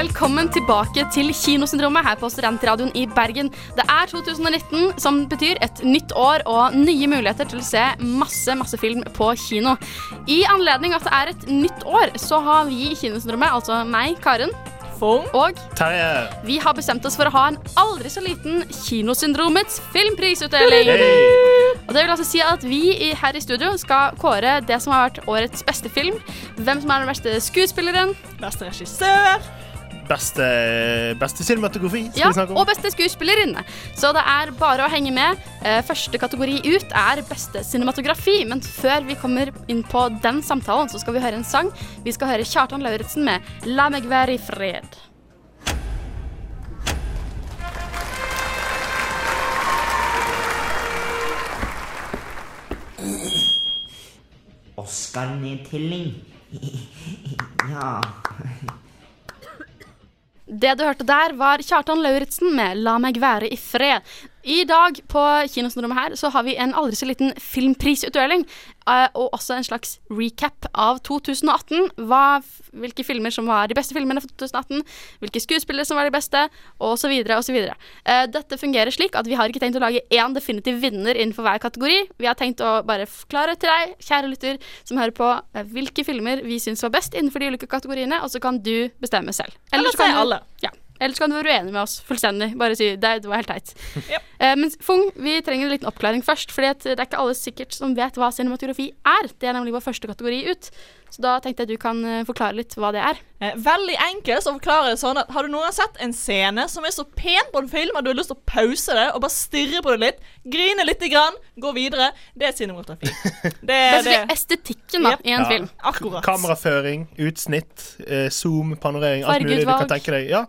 velkommen tilbake til Kinosyndromet her på Studentradioen i Bergen. Det er 2019, som betyr et nytt år og nye muligheter til å se masse, masse film på kino. I anledning at det er et nytt år, så har vi i Kinosyndromet, altså meg, Karen, og Terje. vi har bestemt oss for å ha en aldri så liten Kinosyndromets filmprisutdeling. Og det vil altså si at vi her i studio skal kåre det som har vært årets beste film. Hvem som er den beste skuespilleren, Beste regissør. Beste, beste cinematografi ja, og beste skuespillerinne. Så det er bare å henge med. Eh, første kategori ut er beste cinematografi. Men før vi kommer inn på den samtalen, så skal vi høre en sang. Vi skal høre Kjartan Lauritzen med 'La meg være i fred'. Oscar-nedtelling. ja. Det du hørte der, var Kjartan Lauritzen med 'La meg være i fred'. I dag på Kinosnorommet her så har vi en aldri så liten filmprisutdeling. eh, og også en slags recap av 2018. Hva, hvilke filmer som var de beste filmene for 2018. Hvilke skuespillere som var de beste, osv. osv. Uh, dette fungerer slik at vi har ikke tenkt å lage én definitiv vinner innenfor hver kategori. Vi har tenkt å bare forklare til deg, kjære lytter, som hører på, eh, hvilke filmer vi syns var best innenfor de ulike kategoriene, og så kan du bestemme selv. Eller så kan du- alle. Ja. Eller så kan du være uenig med oss fullstendig. Bare si det, det var helt teit. ja. uh, men Fung, vi trenger en liten oppklaring først. Fordi det er ikke alle sikkert som vet hva cinematografi er. Det er nemlig vår første kategori ut. Så da tenkte jeg du kan eh, forklare litt hva det er. Eh, veldig enkelt å forklare det sånn at Har du noen gang sett en scene som er så pen på en film at du har lyst til å pause det og bare stirre på det litt, grine lite grann, gå videre, det er cinematografi. Det er det. estetikken da, Yep. i en Ja. film. Akkurat. Kameraføring, utsnitt, eh, zoom, panorering, alt mulig du kan tenke deg. Ja,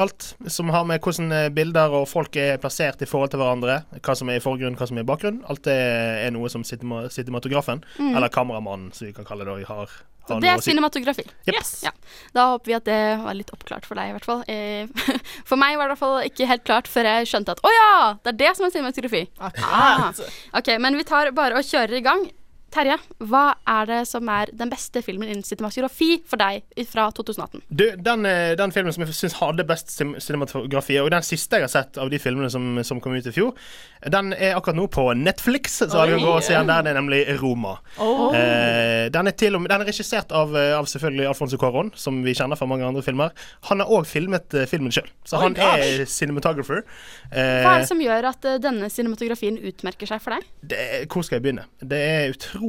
alt som har med hvordan eh, bilder og folk er plassert i forhold til hverandre. Hva som er i forgrunn, hva som er i bakgrunn. Alt det er noe som cinematografen, cinematografen, eller kameramannen, som vi kan kalle det, har, har Mm. Det er si. cinematografi. Yep. Yes. Ja. Da håper vi at det var litt oppklart for deg, i hvert fall. Eh, for meg var det i hvert fall ikke helt klart før jeg skjønte at å ja, det er det som er cinematografi. Ah. Ok, men vi tar bare og kjører i gang. Terje, hva er det som er den beste filmen innen cinematografi for deg fra 2018? Du, den, eh, den filmen som jeg syns hadde best cin- cinematografi, og den siste jeg har sett av de filmene som, som kom ut i fjor, den er akkurat nå på Netflix. Så har vi gå og se den der, det er nemlig Roma. Oh. Eh, den, er til den er regissert av, eh, av selvfølgelig Alfonso Cuarón, som vi kjenner fra mange andre filmer. Han har òg filmet eh, filmen sjøl, så han er cinematographer. Eh, Hva er det som gjør at denne cinematografien utmerker seg for deg? det hvor skal jeg begynne? Det er utrolig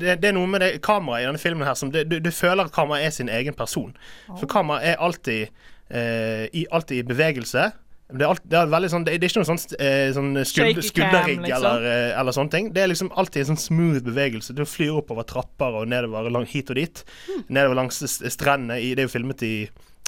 Det, det er noe med det kameraet i denne filmen her som det, du, du føler at kameraet er sin egen person. For kameraet er alltid, eh, i, alltid i bevegelse. Det er, alt, det er sånn Det er ikke noe sånn, eh, sånn skuld, skulderrigg liksom. eller, eh, eller sånne ting. Det er liksom alltid en sånn smooth bevegelse. Du flyr oppover trapper og nedover lang, hit og dit. Nedover langs strendene. Det er jo filmet i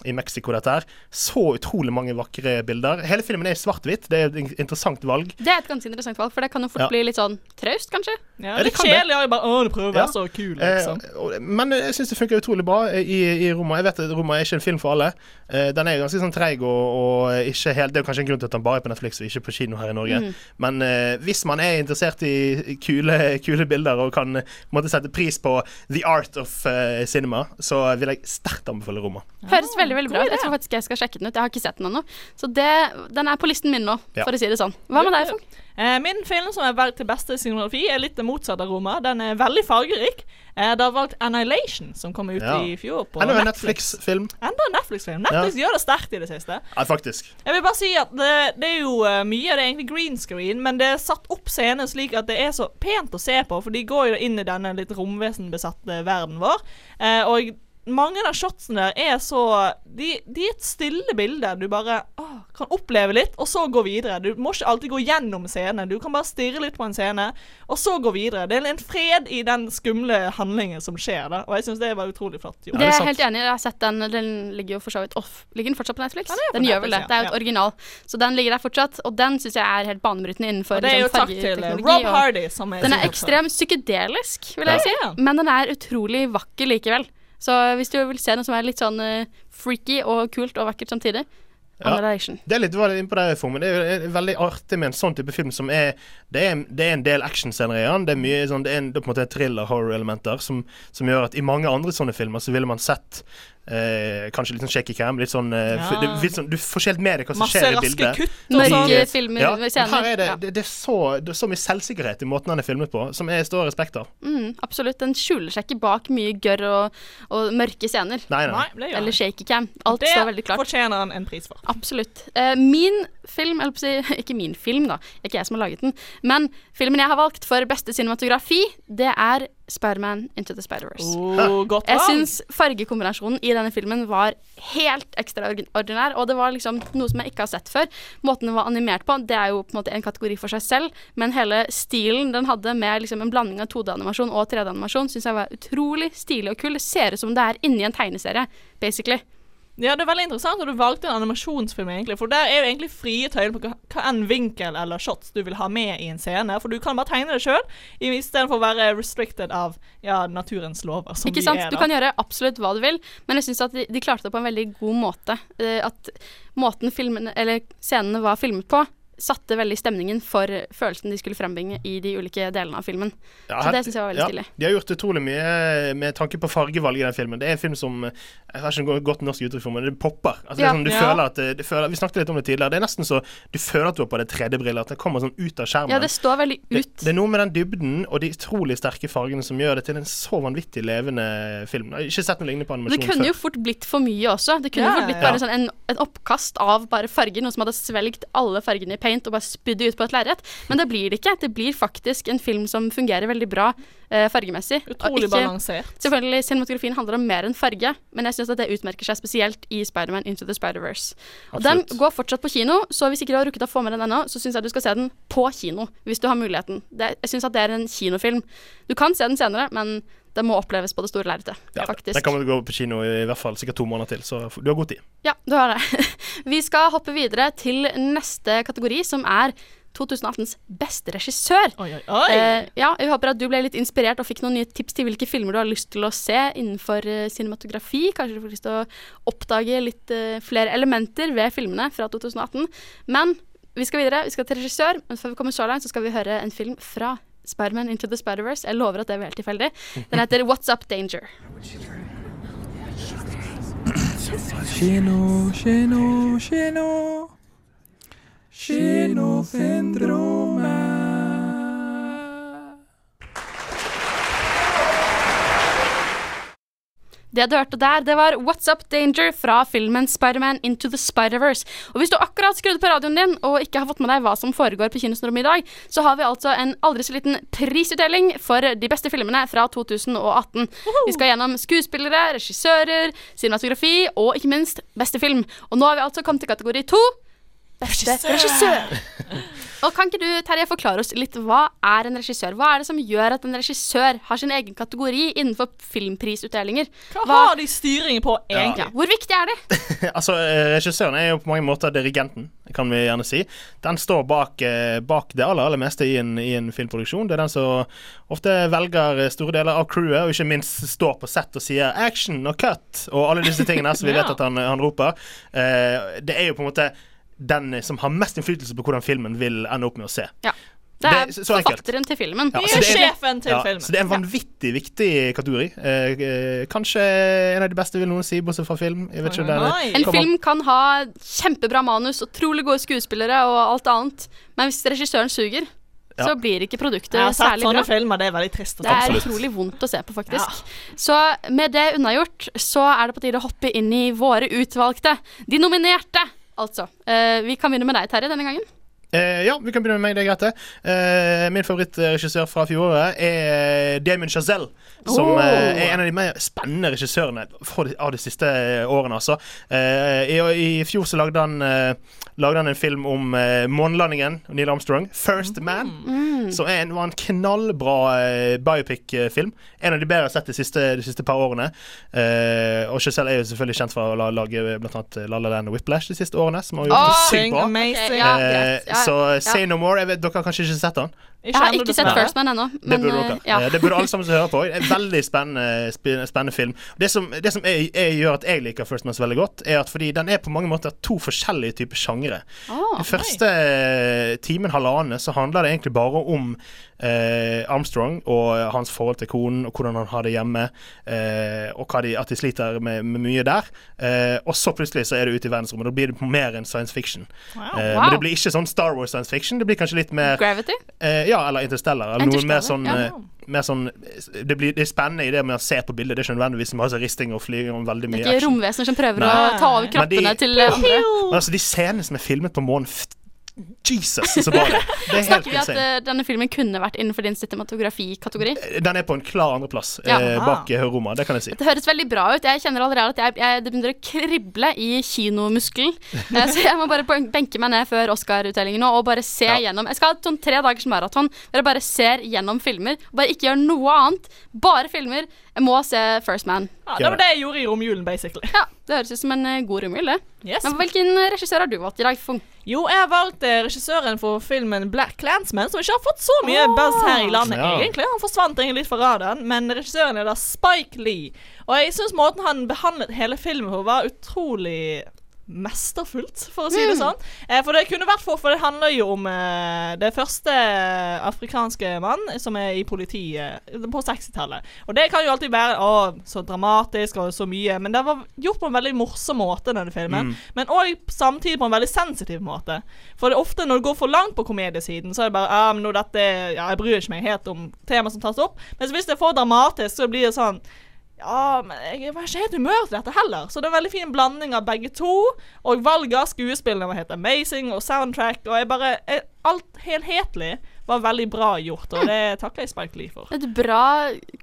i Mexico, dette her. Så utrolig mange vakre bilder. Hele filmen er i svart-hvitt. Det er et interessant valg. Det er et ganske interessant valg, for det kan jo fort Ja. bli litt sånn traust, kanskje? Ja, Ja, det litt kjedelig Ja, bare Å, du prøver å Ja. være så kul, liksom. Eh, men jeg syns det funker utrolig bra i, i Roma. Jeg vet at Roma er ikke en film for alle. Eh, den er ganske sånn treig og, og ikke helt Det er kanskje en grunn til at den bare er på Netflix og ikke på kino her i Norge. Mm. Men eh, hvis man er interessert i kule, kule bilder og kan måte sette pris på the art of uh, cinema, så vil jeg sterkt anbefale Roma. Høres veldig veldig bra ut. Jeg tror faktisk jeg skal sjekke den ut. Jeg har ikke sett den ennå. Så det, den er på listen min nå, Ja. for å si det sånn. Hva med deg, Fung? Eh, min film som er valgt til beste cinematografi, er litt det motsatte av Roma. Den er veldig fargerik. Eh, det har valgt Annihilation, som kom ut Ja. i fjor på Enda en Netflix. Netflix-film. Enda en Netflix-film. Netflix gjør det sterkt i det siste. Ja, faktisk. Jeg vil bare si at det, det er jo eh, mye av det er egentlig green screen, men det er satt opp scener slik at det er så pent å se på, for de går jo inn i denne litt romvesenbesatte verden vår. Eh, og mange av shotsene der er så De, de er et stille bilde. Du bare å, kan oppleve litt, og så gå videre. Du må ikke alltid gå gjennom scenen. Du kan bare stirre litt på en scene, og så gå videre. Det er en fred i den skumle handlingen som skjer, da. Og jeg syns det var utrolig flott Jo. Det er jeg helt enig i. Jeg har sett den. Den ligger jo for så vidt off. Ligger den fortsatt på Netflix? Ja, den på den gjør vel det. Det er jo ja. et original. Så den ligger der fortsatt. Og den syns jeg er helt banebrytende innenfor Og det er jo takk til eh, fargeteknologi Rob Hardy, som er Den er ekstremt psykedelisk, vil jeg Ja. si. Men den er utrolig vakker likevel. Så hvis du vil se noe som er litt sånn eh, freaky og kult og vakkert samtidig, Ja. Det er litt var litt på det, Formen. Det er veldig artig med en sånn type film som er Det er, det er en del actionscener i den. Det er mye sånn Det er, en, det er på en måte thriller-horror-elementer som, som gjør at i mange andre sånne filmer så ville man sett eh, kanskje litt sånn shaky cam. Litt sånn, eh, Ja. det, litt sånn Du får ikke helt med deg hva som Masse skjer i bildet. Masse raske kutt og Mørke sånn. De- filmer, Ja, her er det, det, det, er så, det er så mye selvsikkerhet i måten den er filmet på, som jeg står respekt av. Mm, absolutt. Den skjuler seg ikke bak mye gørr og, og mørke scener. Nei, nei. Nei, det gjør Eller shaky cam. Alt Det står veldig klart. Det fortjener han en pris for. Absolutt. Eh, min film, eller på å si, ikke min film, da, ikke jeg som har laget den, men filmen jeg har valgt for beste cinematografi, det er Spiderman Into the Spider-Verse. Oh, godt Jeg syns fargekombinasjonen i denne filmen var helt ekstraordinær, og det var liksom noe som jeg ikke har sett før. Måten den var animert på, det er jo på en måte en kategori for seg selv, men hele stilen den hadde med liksom en blanding av 2D-animasjon og 3D-animasjon, syns jeg var utrolig stilig og kul. Det ser ut som det er inni en tegneserie, basically. Ja, det er veldig interessant at du valgte en animasjonsfilm, egentlig. For der er jo egentlig frie tøyler på hva, enn vinkel eller shots du vil ha med i en scene. For du kan bare tegne det sjøl, istedenfor å være restricted av ja, naturens lover. Som Ikke sant? er, Du kan gjøre absolutt hva du vil, men jeg syns at de, de klarte det på en veldig god måte. Eh, at måten filmen, eller scenene var filmet på, satte veldig stemningen for følelsen de skulle frembringe i de ulike delene av filmen. Ja, Så det syns jeg var veldig ja, stilig. De har gjort utrolig mye med tanke på fargevalg i den filmen. Det er en film som Jeg har ikke noe godt norsk uttrykk for men det popper. Altså, det Ja. er sånn, du Ja. føler at du føler, Vi snakket litt om det tidligere. Det er nesten så du føler at du har på deg 3D-briller. At det kommer sånn ut av skjermen. Ja, det står veldig ut. det er noe med den dybden og de utrolig sterke fargene som gjør det til en så vanvittig levende film. Jeg har ikke sett noe lignende på Det kunne før. jo før. fort blitt for mye også. Det kunne Ja, fort blitt ja. bare sånn en, et oppkast av bare farger, noe som hadde svelget alle fargene i paint og bare spydde ut på et lerret. Men det blir det ikke. Det blir faktisk en film som fungerer veldig bra eh, fargemessig. Utrolig ikke- balansert. Selvfølgelig, Cinematografien handler om mer enn farge, men jeg syns at det utmerker seg spesielt i Spiderman Into the Spider-Verse. Og Den går fortsatt på kino, så hvis ikke du har rukket å få med den ennå, så syns jeg du skal se den på kino, hvis du har muligheten. Det, jeg syns at det er en kinofilm. Du kan se den senere, men det må oppleves på det store lerretet, Ja, faktisk. Den kan å gå på kino i hvert fall sikkert to måneder til, så du har god tid. Ja, du har det. Vi skal hoppe videre til neste kategori, som er 2018s beste regissør. Oi, oi, oi. Eh, ja, jeg håper at du ble litt inspirert og fikk noen nye tips til hvilke filmer du har lyst til å se innenfor eh, cinematografi. Kanskje du får lyst til å oppdage litt eh, flere elementer ved filmene fra 2018. Men vi skal videre. Vi skal til regissør. Men før vi kommer så langt, så skal vi høre en film fra Spiderman Into the Spider-Verse. Jeg lover at det var helt tilfeldig. Den heter What's Up Danger. Kino, kino, kino. Kinosyndromet. Det du hørte der, det var What's Up Danger fra filmen Spiderman Into the Spider-Verse. Og hvis du akkurat skrudde på radioen din og ikke har fått med deg hva som foregår på Kinosyndromet i dag, så har vi altså en aldri så liten prisutdeling for de beste filmene fra 2018. Vi skal gjennom skuespillere, regissører, cinematografi og ikke minst beste film. Og nå har vi altså kommet til kategori to. Beste regissør. Og Kan ikke du Terje, forklare oss litt hva er en regissør? Hva er det som gjør at en regissør har sin egen kategori innenfor filmprisutdelinger? Hva hva- har de styring på, egentlig? Ja, hvor viktig er det? altså, eh, Regissøren er jo på mange måter dirigenten, kan vi gjerne si. Den står bak, eh, bak det aller, aller meste i en, i en filmproduksjon. Det er den som ofte velger eh, store deler av crewet, og ikke minst står på sett og sier 'action' og 'cut' og alle disse tingene som vi vet at han, han roper. Eh, det er jo på en måte den som har mest innflytelse på hvordan filmen vil ende opp med å se. Ja. Det er Det- så forfatteren til filmen. Ja, så er det er- sjefen til Ja, filmen. så det er en vanvittig viktig kategori. Eh, eh, kanskje en av de beste, vil noen si, bortsett fra film. Jeg vet ikke det er En film kan ha kjempebra manus, utrolig gode skuespillere og alt annet, men hvis regissøren suger, Ja. så blir ikke produktet Jeg har sett særlig bra. filmer, det er veldig trist Det er utrolig vondt å se på, faktisk. Så med det unnagjort, så er det på tide å hoppe inn i våre utvalgte. De nominerte, altså. Eh, vi kan begynne med deg, Terje, denne gangen. Eh, ja, vi kan begynne med meg, det er greit, det. Eh, min favorittregissør fra fjoråret er Damien Chazelle. Som Oh. eh, er en av de mer spennende regissørene for de, av de siste årene, altså. Eh, i, I fjor så lagde han, eh, lagde han en film om eh, månelandingen, Neil Armstrong. 'First Man'. Mm. Som er en, var en knallbra eh, biopic-film. En av de bedre jeg har sett de siste, de siste par årene. Eh, og Chazelle er jo selvfølgelig kjent for å lage blant annet La La Land og Whiplash de siste årene, som har gjort det sykt bra. Ja, Eh. Ja, så ja. Say No More jeg vet, Dere har kanskje ikke sett den? Jeg har ikke sett. First Man ennå, Det men burde eh, dere. ja. Eh, Det burde alle sammen som hører på. En veldig spennende, spennende film. Det som, det som jeg, jeg gjør at jeg liker First Man så veldig godt, er at fordi den er på mange måter to forskjellige typer sjangere. Oh, Den første eh, timen, halvannen, så handler det egentlig bare om eh, Armstrong og hans forhold til konen, og hvordan han har det hjemme, eh, og hva de, at de sliter med, med mye der. Eh, og så plutselig så er det ute i verdensrommet. Da blir det mer enn science fiction. Wow. Eh, Wow. Men det blir ikke sånn Star Wars science fiction. Det blir kanskje litt mer Gravity? eh, Ja, eller Interstellar. Eller noe mer sånn, ja, ja. mer sånn det, blir, det er spennende i det med å se på bildet. Det er ikke nødvendigvis masse risting og flyging og veldig Det er ikke romvesener som prøver å ta over kroppene de- til andre. Men altså, de scenene som er filmet på månen Jesus, så bra det er. Er Snakker vi at eh, denne filmen kunne vært innenfor din cinematografikategori? Den er på en klar andreplass Ja. eh, bak ah. Roma, det kan jeg si. Det høres veldig bra ut. Jeg kjenner allerede at jeg, jeg, det begynner å krible i kinomuskelen. Eh, Så jeg må bare benke meg ned før Oscar-utdelingen nå og bare se Ja. gjennom. Jeg skal ha sånn tre dagers maraton der jeg bare ser gjennom filmer. Bare ikke gjør noe annet. Bare filmer. Jeg må se First Man. Ja, det var det jeg gjorde i romjulen, basically. Ja, Det høres ut som en eh, god romjul, det. Yes. Men hvilken regissør har du valgt i dag? Fung? Jo, jeg har valgt eh, regissøren for filmen Black Clansman, som ikke har fått så mye buzz her i landet, Ja. egentlig. Han forsvant egentlig litt fra radaren, men regissøren er da Spike Lee. Og jeg syns måten han behandlet hele filmen på, var utrolig mesterfullt, for å si det sånn. Eh, for det kunne vært for, for det handler jo om eh, det første afrikanske mann som er i politiet på 60-tallet. Og det kan jo alltid være å, så dramatisk og så mye, men det var gjort på en veldig morsom måte, denne filmen. Men òg samtidig på en veldig sensitiv måte. For det er ofte når det går for langt på komediesiden, så er det bare ah, men nå dette, ja, Jeg bryr ikke meg helt om temaet som tas opp. Men hvis det er for dramatisk, så blir det sånn ja, men jeg var ikke helt humør til dette heller. Så det er en veldig fin blanding av begge to. Og valget av skuespillene var helt amazing, og soundtrack, og jeg bare jeg, Alt helhetlig var veldig bra gjort, og det takker jeg Spike Lee for. Et bra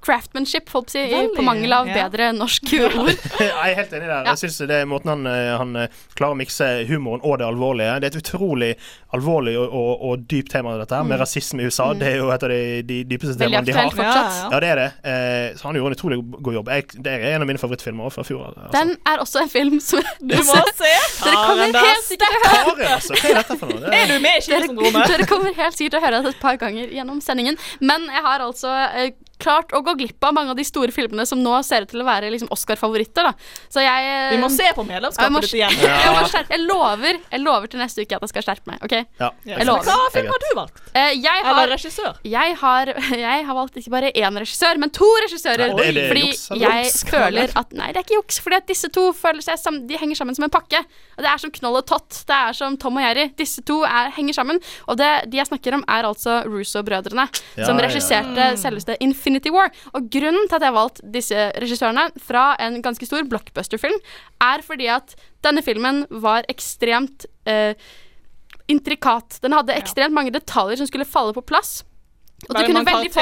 craftsmanship, folk sier, i- Veldig, på mangel av ja. bedre norsk ord. Jeg er helt enig der. Jeg synes det er måten han, eh, han eh, klarer å mikse humoren og det alvorlige. Det er et utrolig alvorlig og, og, og dypt tema, dette her, med rasisme i USA. Det er jo et av de, de dypeste temaene de har. fortsatt. Ja, Ja, det er det. Eh, så han gjorde en utrolig god jobb. Jeg, det er en av mine favorittfilmer fra fjor. Altså. Den er også en film som Du må se! Dere kommer helt sikkert til å høre altså! Hva er dette for noe? Det Er du med i dere, kommer helt sikkert til å høre det et par ganger gjennom sendingen. Men jeg har altså eh, klart å gå glipp av mange av de store filmene som nå ser ut til å være liksom Oscar-favoritter. Så jeg eh, Vi må se på medlemskapet ditt igjen. jeg, jeg, lover, jeg lover til neste uke at jeg skal skjerpe meg. ok? ja. Ja, Jeg lover. Hva film har du valgt? Eh, jeg, Eller regissør? jeg, har, jeg har valgt ikke bare én regissør, men to regissører. Nei, det- det fordi juks, jeg Juks, føler at Nei, det er ikke juks. Fordi at disse to føler seg sammen, de henger sammen som en pakke. Og Det er som Knoll og Tott. Det er som Tom og Jerry. Disse to er, henger sammen. Og det de jeg snakker om, er altså Russo-brødrene, Ja, som ja, ja. regisserte selveste Infinity War. Og grunnen til at jeg har valgt disse regissørene fra en ganske stor blockbuster-film, er fordi at denne filmen var ekstremt eh, intrikat. Den hadde ekstremt mange detaljer som skulle falle på plass. Og det kunne, fort,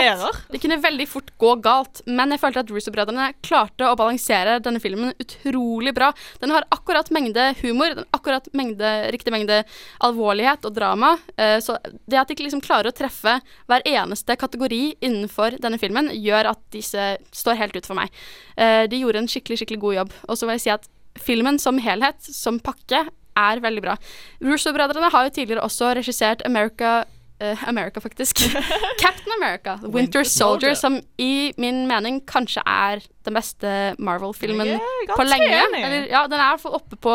det kunne veldig fort gå galt, men jeg følte at Russo-brødrene klarte å balansere denne filmen utrolig bra. Den har akkurat mengde humor, den akkurat mengde, riktig mengde alvorlighet og drama. eh, Så det at de liksom klarer å treffe hver eneste kategori innenfor denne filmen, gjør at disse står helt ut for meg. Eh, De gjorde en skikkelig, skikkelig god jobb. Og så vil jeg si at filmen som helhet, som pakke, er veldig bra. Russo-brødrene har jo tidligere også regissert America eh, America, faktisk. Captain America, Winter, Winter Soldier, Soldier. som i min mening kanskje er den beste Marvel-filmen på lenge. Eller, ja, den er i hvert fall oppe på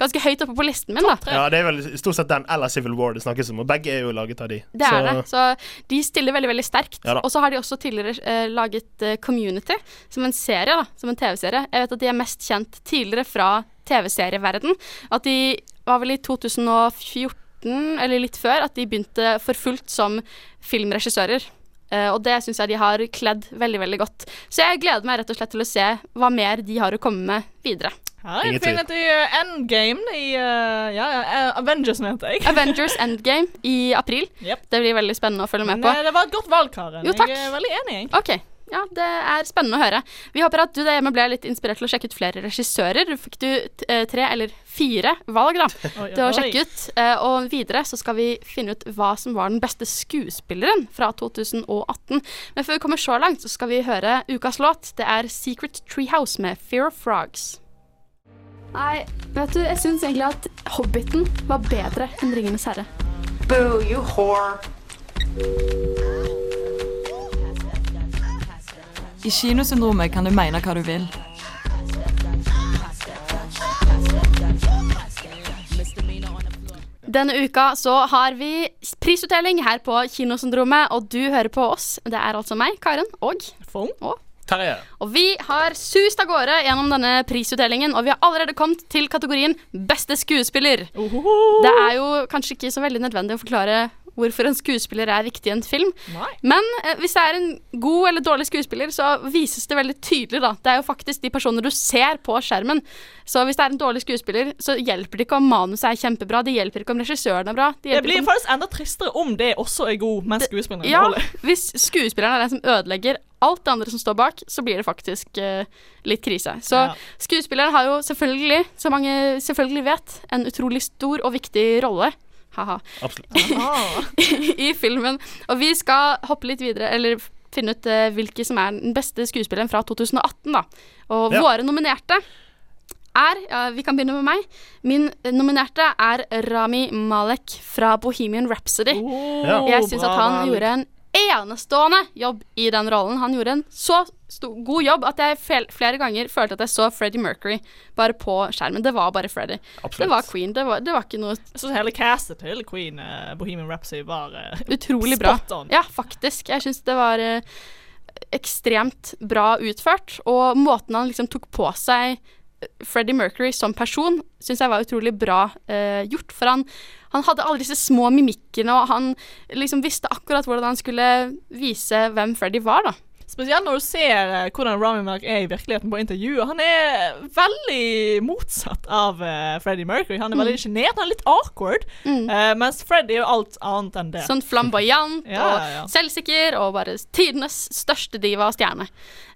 ganske høyt oppe på listen min, da. ja, det er vel stort sett den eller Civil War det snakkes om, og begge er jo laget av de. Det er Så- det. Så de stiller veldig veldig sterkt. Ja og så har de også tidligere uh, laget uh, Community som en serie, da, som en TV-serie. Jeg vet at de er mest kjent tidligere fra TV-serieverden. At de var vel i 2014, eller litt før, at de begynte for fullt som filmregissører. Uh, og det syns jeg de har kledd veldig, veldig godt. Så jeg gleder meg rett og slett til å se hva mer de har å komme med videre. Er Ingen tvil. Infinity eh, Endgame i uh, Ja, ja, eh, Avengers, mente jeg. Avengers Endgame i april. Yep. Det blir veldig spennende å følge med Men på. det var et godt valg, Karen. Jo, takk. Jeg er veldig enig. jeg. Ok, ja, det er spennende å høre. Vi håper at du der hjemme ble litt inspirert til å sjekke ut flere regissører. Fikk du eh, tre eller fire valg da, til å sjekke ut. Eh, Og videre så skal vi finne ut hva som var den beste skuespilleren fra 2018. Men før vi kommer så langt, så skal vi høre ukas låt. Det er Secret Treehouse med Fear of Frogs. Nei, vet du, jeg syns egentlig at Hobbiten var bedre enn Ringenes herre. Boo, you whore. I kinosyndromet kan du mene hva du vil. Denne uka så har vi prisutdeling her på Kinosyndromet, og du hører på oss. Det er altså meg, Karen, og Fong. Terje. Og vi har sust av gårde gjennom denne prisutdelingen, og vi har allerede kommet til kategorien Beste skuespiller. Ohoho. Det er jo kanskje ikke så veldig nødvendig å forklare hvorfor en skuespiller er viktig i en film. Nei. Men eh, hvis det er en god eller dårlig skuespiller, så vises det veldig tydelig, da. Det er jo faktisk de personene du ser på skjermen. Så hvis det er en dårlig skuespiller, så hjelper det ikke om manuset er kjempebra. Det hjelper ikke om regissøren er bra. Det Det blir om faktisk enda tristere om det også er god, mens skuespilleren er ja, dårlig. hvis skuespilleren er den som ødelegger alt det andre som står bak, så blir det faktisk eh, litt krise. Så Ja. skuespilleren har jo selvfølgelig, som mange selvfølgelig vet, en utrolig stor og viktig rolle. Haha. Ah. I filmen. Og vi skal hoppe litt videre, eller finne ut uh, hvilke som er den beste skuespilleren fra 2018, da. Og Ja. våre nominerte er ja, Vi kan begynne med meg. Min nominerte er Rami Malek fra Bohemian Rhapsody. Oh, Jeg syns at han gjorde en enestående jobb i den rollen. Han gjorde en så god jobb at jeg flere ganger følte at jeg så Freddie Mercury bare på skjermen. Det var bare Freddie. Absolutt. Det var Queen. Det var, det var ikke noe Jeg syns hele castet til Queen, uh, Bohemian Rhapsody, var uh, utrolig bra. Spot on. Ja, faktisk. Jeg syns det var uh, ekstremt bra utført. Og måten han liksom tok på seg Freddie Mercury som person, syns jeg var utrolig bra eh, gjort. For han, han hadde alle disse små mimikkene, og han liksom visste akkurat hvordan han skulle vise hvem Freddie var, da. Spesielt når du ser uh, hvordan Rami Malek er i virkeligheten på intervjuet. Han er veldig motsatt av uh, Freddie Mercury. Han er veldig sjenert, han er litt awkward. Mm. Uh, mens Freddie er jo alt annet enn det. Sånn flamboyant Ja, og ja, selvsikker og bare tidenes største diva og stjerne.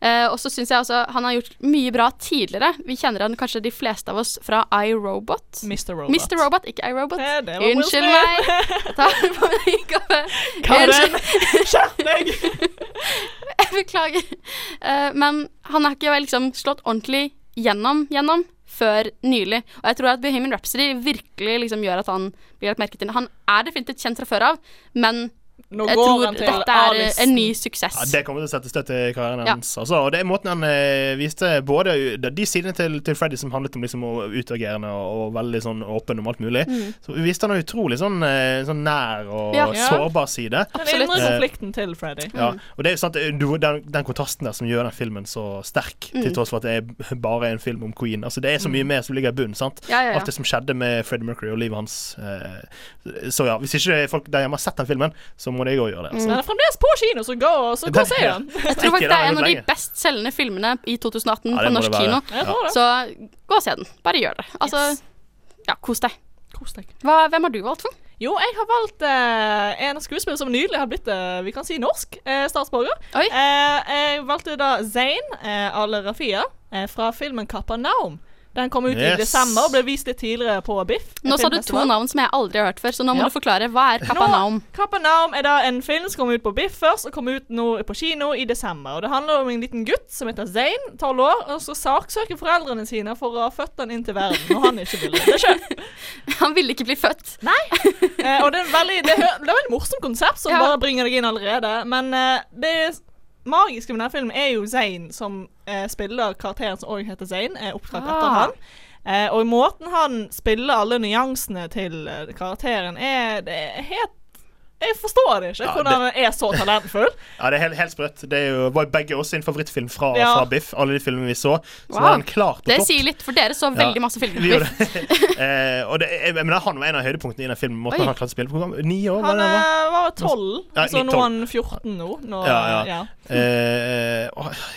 Og så syns jeg også han har gjort mye bra tidligere. Vi kjenner han kanskje de fleste av oss fra iRobot. Mr. Robot. Mr. Robot, ikke iRobot. Unnskyld meg. Jeg tar på meg kaffe. Karen, skjerp deg! Beklager. Eh, men han har ikke liksom slått ordentlig gjennom gjennom før nylig. Og jeg tror at Bohemian Rhapsody virkelig liksom gjør at han blir lagt merke til. Han er definitivt kjent fra før av, men Nå jeg går tror han til dette er A-listen. en ny suksess. Ja, Det kommer til å sette støt i karrieren Ja. hans. Altså, og det er måten han eh, viste både de, de sidene til, til Freddy som handlet om liksom, utagerende og, og veldig sånn åpen om alt mulig. Så viste han en utrolig sånn, eh, sånn nær og Ja. Ja. sårbar side. Den indre konflikten til Freddy. Ja, og det er jo sant, du, den, den kontrasten der som gjør den filmen så sterk, Mm. til tross for at det er bare en film om Queen. Altså Det er så mye mer som ligger i bunnen. sant? Ja, ja, ja. Alt det som skjedde med Freddie Mercury og livet hans. Eh, så ja, Hvis ikke folk der hjemme har sett den filmen, så må de òg gjøre det. Altså. Den er fremdeles på kino, så gå og så gå og se Ja. den. Jeg tror faktisk det er en av de best selgende filmene i 2018 Ja, på norsk kino. Jeg. Så gå og se den. Bare gjør det. Altså, Yes. ja, kos deg. Kos deg. Hva, hvem har du valgt for? Jo, jeg har valgt eh, en skuespiller som nylig har blitt eh, vi kan si norsk eh, statsborger. Oi. Eh, jeg valgte da Zain eh, Al-Rafia eh, fra filmen Kapernaum. Den kom ut i desember og ble vist litt tidligere på Biff. Nå sa du to navn som jeg aldri har hørt før, så nå må Ja. du forklare. Hva er Kapernaum? Nå, Naum er da en film som kom ut på Biff først, og kom ut nå på kino i desember. Og Det handler om en liten gutt som heter Zain, tolv år, og så saksøker foreldrene sine for å ha født han inn til verden, og han ikke ville det sjøl. Han ville ikke bli født. Eh, og det er, en veldig, det, er, det er et veldig morsomt konsept som Ja. bare bringer deg inn allerede. Men eh, det magiske med denne filmen er jo Zain, som eh, spiller karakteren som òg heter Zain, er etter Ah. han. Eh, og måten han spiller alle nyansene til eh, karakteren, er, det er helt Jeg forstår det ikke, Ja, hvordan han er så talentfull. Ja, det er helt, helt sprøtt. Det er jo, var begge oss sin favorittfilm fra, Ja. fra Biff. Alle de filmene vi så. Så Wow. var han klart på Det topp. sier litt, for dere så Ja, veldig masse filmer. vi gjorde det. eh, og det, jeg, men han var en av høydepunktene i den filmen. Måten Oi. han klarte å spille på. Ni år? Han det han var? eh, tolv, Ja, så nå er han 14 nå. nå Ja, ja. ja. Eh,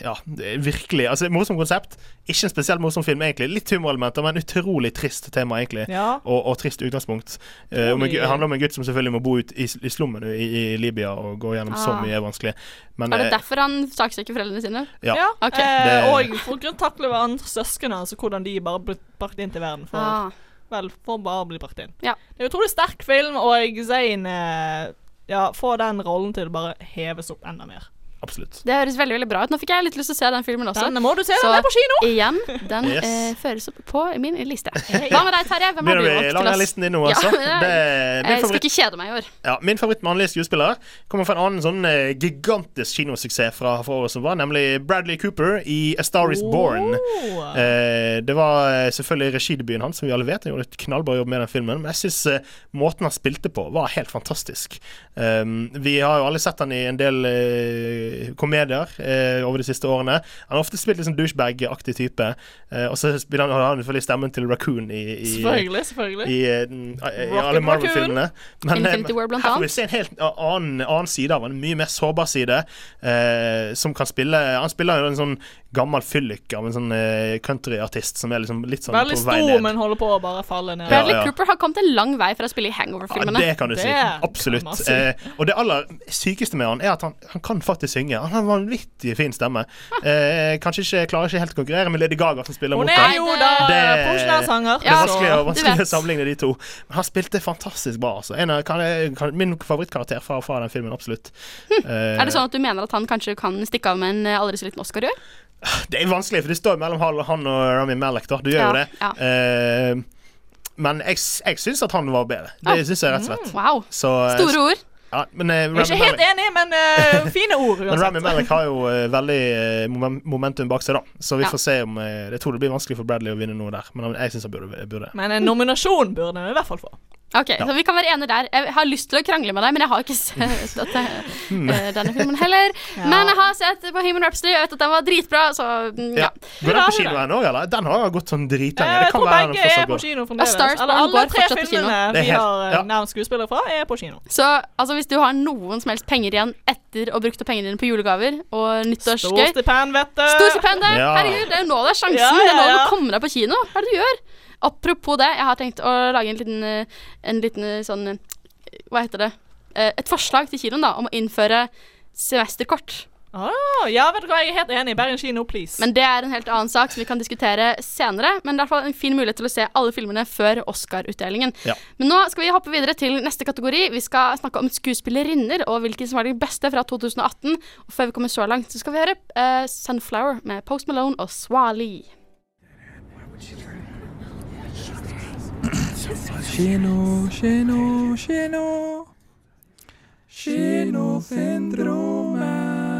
ja, virkelig. Altså, Morsomt konsept. Ikke en spesielt morsom film, egentlig. Litt humorelementer, men utrolig trist tema, egentlig. Ja. Og, og trist utgangspunkt. Eh, om en, det handler om en gutt som selvfølgelig må bo ut i, i slummen i, i Libya og gå gjennom så mye er vanskelig. Men Er det eh, derfor han saksøker foreldrene sine? ja. Ja, Ok. eh, og for å takle hverandre søsknene, altså hvordan de bare ble brakt inn til verden. For, Ah. vel, for å bare bli brakt inn. Ja. Det er en utrolig sterk film, og Zain eh, ja, får den rollen til å bare heves opp enda mer. Absolutt. Det høres veldig veldig bra ut. Nå fikk jeg litt lyst til å se den filmen også. Den må du se, Så- den er på kino! Igjen, den Yes. eh, føres opp på min liste. Hva med deg, Terje? Hvem har du valgt til oss? listen din nå, Ja, altså. det Det Jeg skal ikke kjede meg i år. ja, min favoritt mannlige skuespiller kommer fra en annen sånn eh, gigantisk kinosuksess fra, for året som var, nemlig Bradley Cooper i A Star Is Born. Oh. Eh, det var eh, selvfølgelig regidebuten hans, som vi alle vet. Han gjorde et knallbra jobb med den filmen. Men jeg syns måten han spilte på, var helt fantastisk. Um, vi har jo alle sett han i en del eh, komedier eh, over de siste årene. Han har ofte spilt sånn douchebag-aktig type. eh, og så spiller han, har han selvfølgelig stemmen til Raccoon i, i Selvfølgelig, selvfølgelig. i, i, i alle Marvel-filmene. Men eh, War, blant her får vi se en helt annen, annen side av han. En mye mer sårbar side. Eh, som kan spille Han spiller jo en sånn gammel fyllik av en sånn eh, countryartist som er liksom litt sånn Veldig på vei ned. Veldig stor, men holder på å bare falle ned. Bradley ja. Cooper har kommet en lang vei fra å spille i Hangover-filmene. det kan du. Det si. Absolutt. si. Eh, og det aller sykeste med han er at han, han kan faktisk synge. Han har en vanvittig fin stemme. Eh, kanskje ikke klarer ikke helt å konkurrere med Lady Gaga, som spiller mot han. jo da det- sanger. Det er vanskelig, å- vanskelig å sammenligne de to. Men han spilte fantastisk bra. Altså. En av, kan, kan, min favorittkarakter fra, fra den filmen, absolutt. Eh, Hm. Er det sånn at du mener at han kanskje kan stikke av med en eh, aldri så liten Oscar i år? Det er vanskelig, for det står mellom han og Rami Malek. Da. Du gjør Ja, jo det. ja. Eh, men jeg, jeg syns at han var bedre. Det Ja. syns jeg rett og slett. Wow. Så, eh, Store ord. Ja, men, uh, Jeg er ikke helt enig, men uh, fine ord men Rami Malik har jo uh, veldig momentum bak seg, da. Så vi Ja. får se om Jeg tror det blir vanskelig for Bradley å vinne noe der, men jeg syns han burde. burde. Men en nominasjon burde han i hvert fall få. Ok, så vi kan være enige der. Jeg har lyst til å krangle med deg, men jeg har ikke sett dette, Hmm. eh, denne filmen heller. Ja. Men jeg har sett på Human Rhapsody, jeg vet at den var dritbra, så mm, Ja. ja. Går den på kino ennå, eller? Den har gått sånn dritlenge. Eh, Jeg tror begge er på kino fremdeles. Eller alle tre filmene vi har nærmest ja. nevnt skuespillere fra, er på kino. Så altså, hvis du har noen som helst penger igjen etter å bruke pengene dine på julegaver og nyttårsgøy stipend, vet du. Storstipendet! Ja. Herregud, det er jo nå det er sjansen. Ja, ja, Det er nå du kommer deg på kino. Hva er det du gjør? Apropos det, jeg har tenkt å lage en liten, eh, en liten eh, sånn eh, Hva heter det? Eh, Et forslag til kinoen da om å innføre semesterkort. Oh, ja, vet du hva, jeg er helt enig. Bergen kino, please. Men det er en helt annen sak som vi kan diskutere senere. Men det er i hvert fall en fin mulighet til å se alle filmene før Oscar-utdelingen. Ja. Men nå skal vi hoppe videre til neste kategori. Vi skal snakke om skuespillerinner og hvilke som var de beste fra 2018. Og før vi kommer så langt, så skal vi høre uh, Sunflower med Post Malone og Swali. Kino, kino, kino. Kinosyndromet.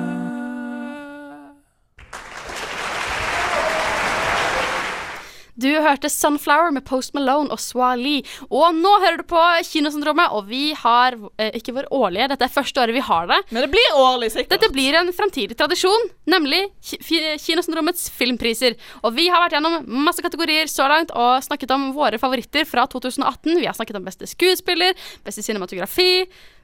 Du hørte Sunflower med Post Malone og Swali. Og nå hører du på Kinosyndromet, og vi har eh, ikke vår årlige, dette er første året vi har det. Men det blir årlig, sikkert. Dette blir en framtidig tradisjon, nemlig Ki- Kinosyndromets filmpriser. Og vi har vært gjennom masse kategorier så langt og snakket om våre favoritter fra 2018. Vi har snakket om beste skuespiller, beste cinematografi,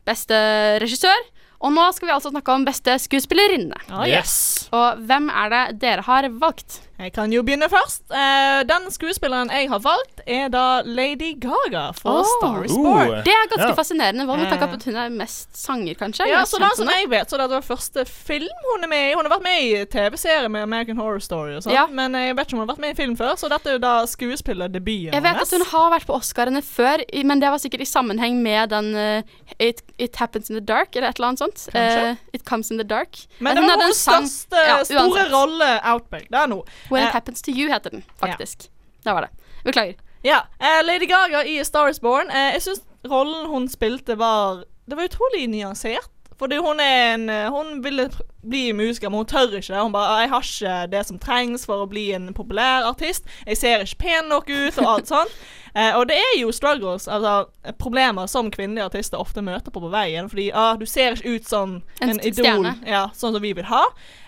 beste regissør. Og nå skal vi altså snakke om beste skuespillerinne. Oh, yes. Og hvem er det dere har valgt? Jeg kan jo begynne først. Eh, den skuespilleren jeg har valgt, er da Lady Gaga fra oh, Star is Uh. Det er ganske Ja. fascinerende hva, med tanke på Eh. at hun er mest sanger, kanskje. Ja, så det som jeg vet, så det var første film hun er med i. Hun har vært med i TV-serie med American Horror Story og sånn, Ja. men jeg vet ikke om hun har vært med i film før, så dette er jo da skuespillerdebuten Jeg vet at hun har vært på Oscarene før, men det var sikkert i sammenheng med den uh, It, It Happens in the Dark, eller et eller annet sånt. Eh, It Comes in the Dark. Men det var hennes største, Ja, store rolle, Outback. Det er nå. When Eh, It Happens to You heter den, faktisk. Det var det. Beklager. Ja. Uh, Lady Gaga i Star Is Born. Uh, jeg syns rollen hun spilte, var Det var utrolig nyansert. Fordi hun er en eh, Hun ville bli musiker, men hun tør ikke. Hun bare 'Jeg har ikke det som trengs for å bli en populær artist'. 'Jeg ser ikke pen nok ut', og alt sånt. Eh, og det er jo struggles, altså problemer som kvinnelige artister ofte møter på på veien. Fordi ah, du ser ikke ut som En en, idol, ja, sånn som vi vil ha.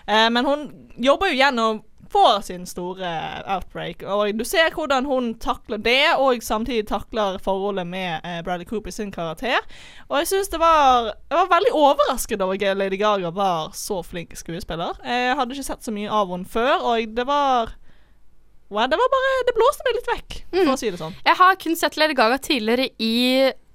Eh, men hun jobber jo gjennom får sin store outbreak, og du ser hvordan hun takler det, og samtidig takler forholdet med eh, Bradley Cooper sin karakter. Og jeg syns det var Jeg var veldig overrasket over at Lady Gaga var så flink skuespiller. Jeg hadde ikke sett så mye av henne før, og det var det var bare Det blåste meg litt vekk, for å si det sånn. Jeg har kun sett Lady Gaga tidligere i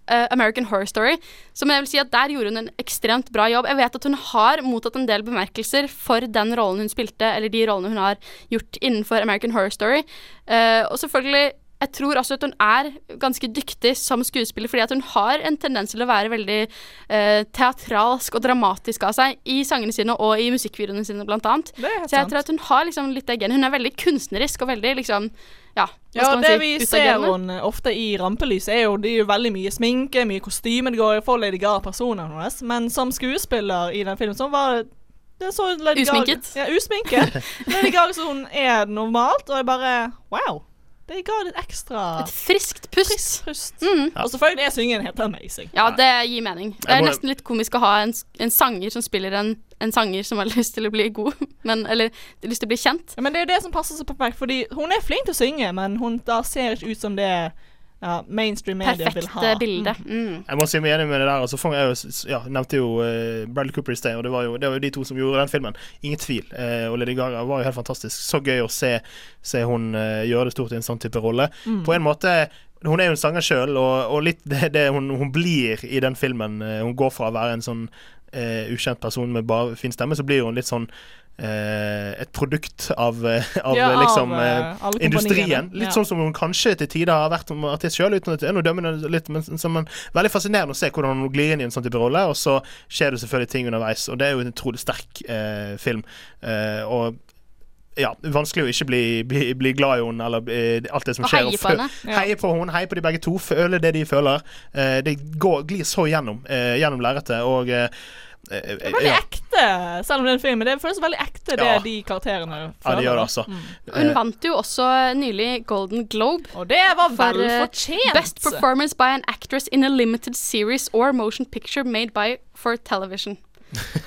eh, American Horror Story, som jeg vil si at der gjorde hun en ekstremt bra jobb. Jeg vet at hun har mottatt en del bemerkelser for den rollen hun spilte, eller de rollene hun har gjort innenfor American Horror Story. Uh, og selvfølgelig jeg tror også at hun er ganske dyktig som skuespiller, fordi at hun har en tendens til å være veldig eh, teatralsk og dramatisk av seg i sangene sine og i musikkvideoene sine, blant annet. Så jeg sant. tror at hun har liksom litt det genet. Hun er veldig kunstnerisk og veldig liksom Ja, hva Ja, skal man det si? vi ser utagerende. hun ofte i rampelyset, er jo det er jo veldig mye sminke, mye kostyme. Det går for Lady Gaga personer hennes. Men som skuespiller i den filmen, så var det det så Lady Usminket. Gaga, ja, usminket. Lady Gaga som hun er normalt, og jeg bare Wow. Det ga litt ekstra Et friskt pust. frisk pust. Mm. Og selvfølgelig er syngingen helt amazing. Ja, det gir mening. Det er nesten litt komisk å ha en, en sanger som spiller en, en sanger som har lyst til å bli god, men, eller lyst til å bli kjent. Ja, men det er jo det som passer så perfekt, fordi hun er flink til å synge, men hun da ser ikke ut som det ja, mainstream media vil ha. Perfekte bilde. Mm. Jeg må si meg enig med det der. Altså, jeg jo- ja, nevnte jo uh, Bradley Cooper i sted, og det var, jo, det var jo de to som gjorde den filmen. Ingen tvil. Uh, og Lady Gaga var jo helt fantastisk. Så gøy å se, se hun uh, gjøre det stort i en sånn type rolle. På en måte Hun er jo en sanger sjøl, og, og litt det, det hun, hun blir i den filmen Hun går fra å være en sånn eh, ukjent person med bare fin stemme, så blir hun litt sånn eh, et produkt av, eh, av Ja, liksom eh, eh, industrien. Litt Ja. sånn som hun kanskje til tider har vært som artist sjøl, uten at det er noe dømmende litt, men som en, veldig fascinerende å se hvordan hun glir inn i en sånn type rolle, og så skjer det selvfølgelig ting underveis, og det er jo en utrolig sterk film. Og ja, vanskelig å ikke bli, bli, bli glad i henne, eller eh, alt det som Og skjer. heie på henne. Ja. Heie på henne, heie på de begge to, føle det de føler. Eh, det går, glir så gjennom, eh, gjennom lerretet, og eh, eh, Det er veldig ja, ekte, selv om det er en film. Det føles veldig ekte, det Ja. de karakterene føler. ja, det gjør det, altså. Mm. Hun vant jo også nylig Golden Globe. Og det var vel eh, fortjent. Best performance by an actress in a limited series or motion picture made by for television.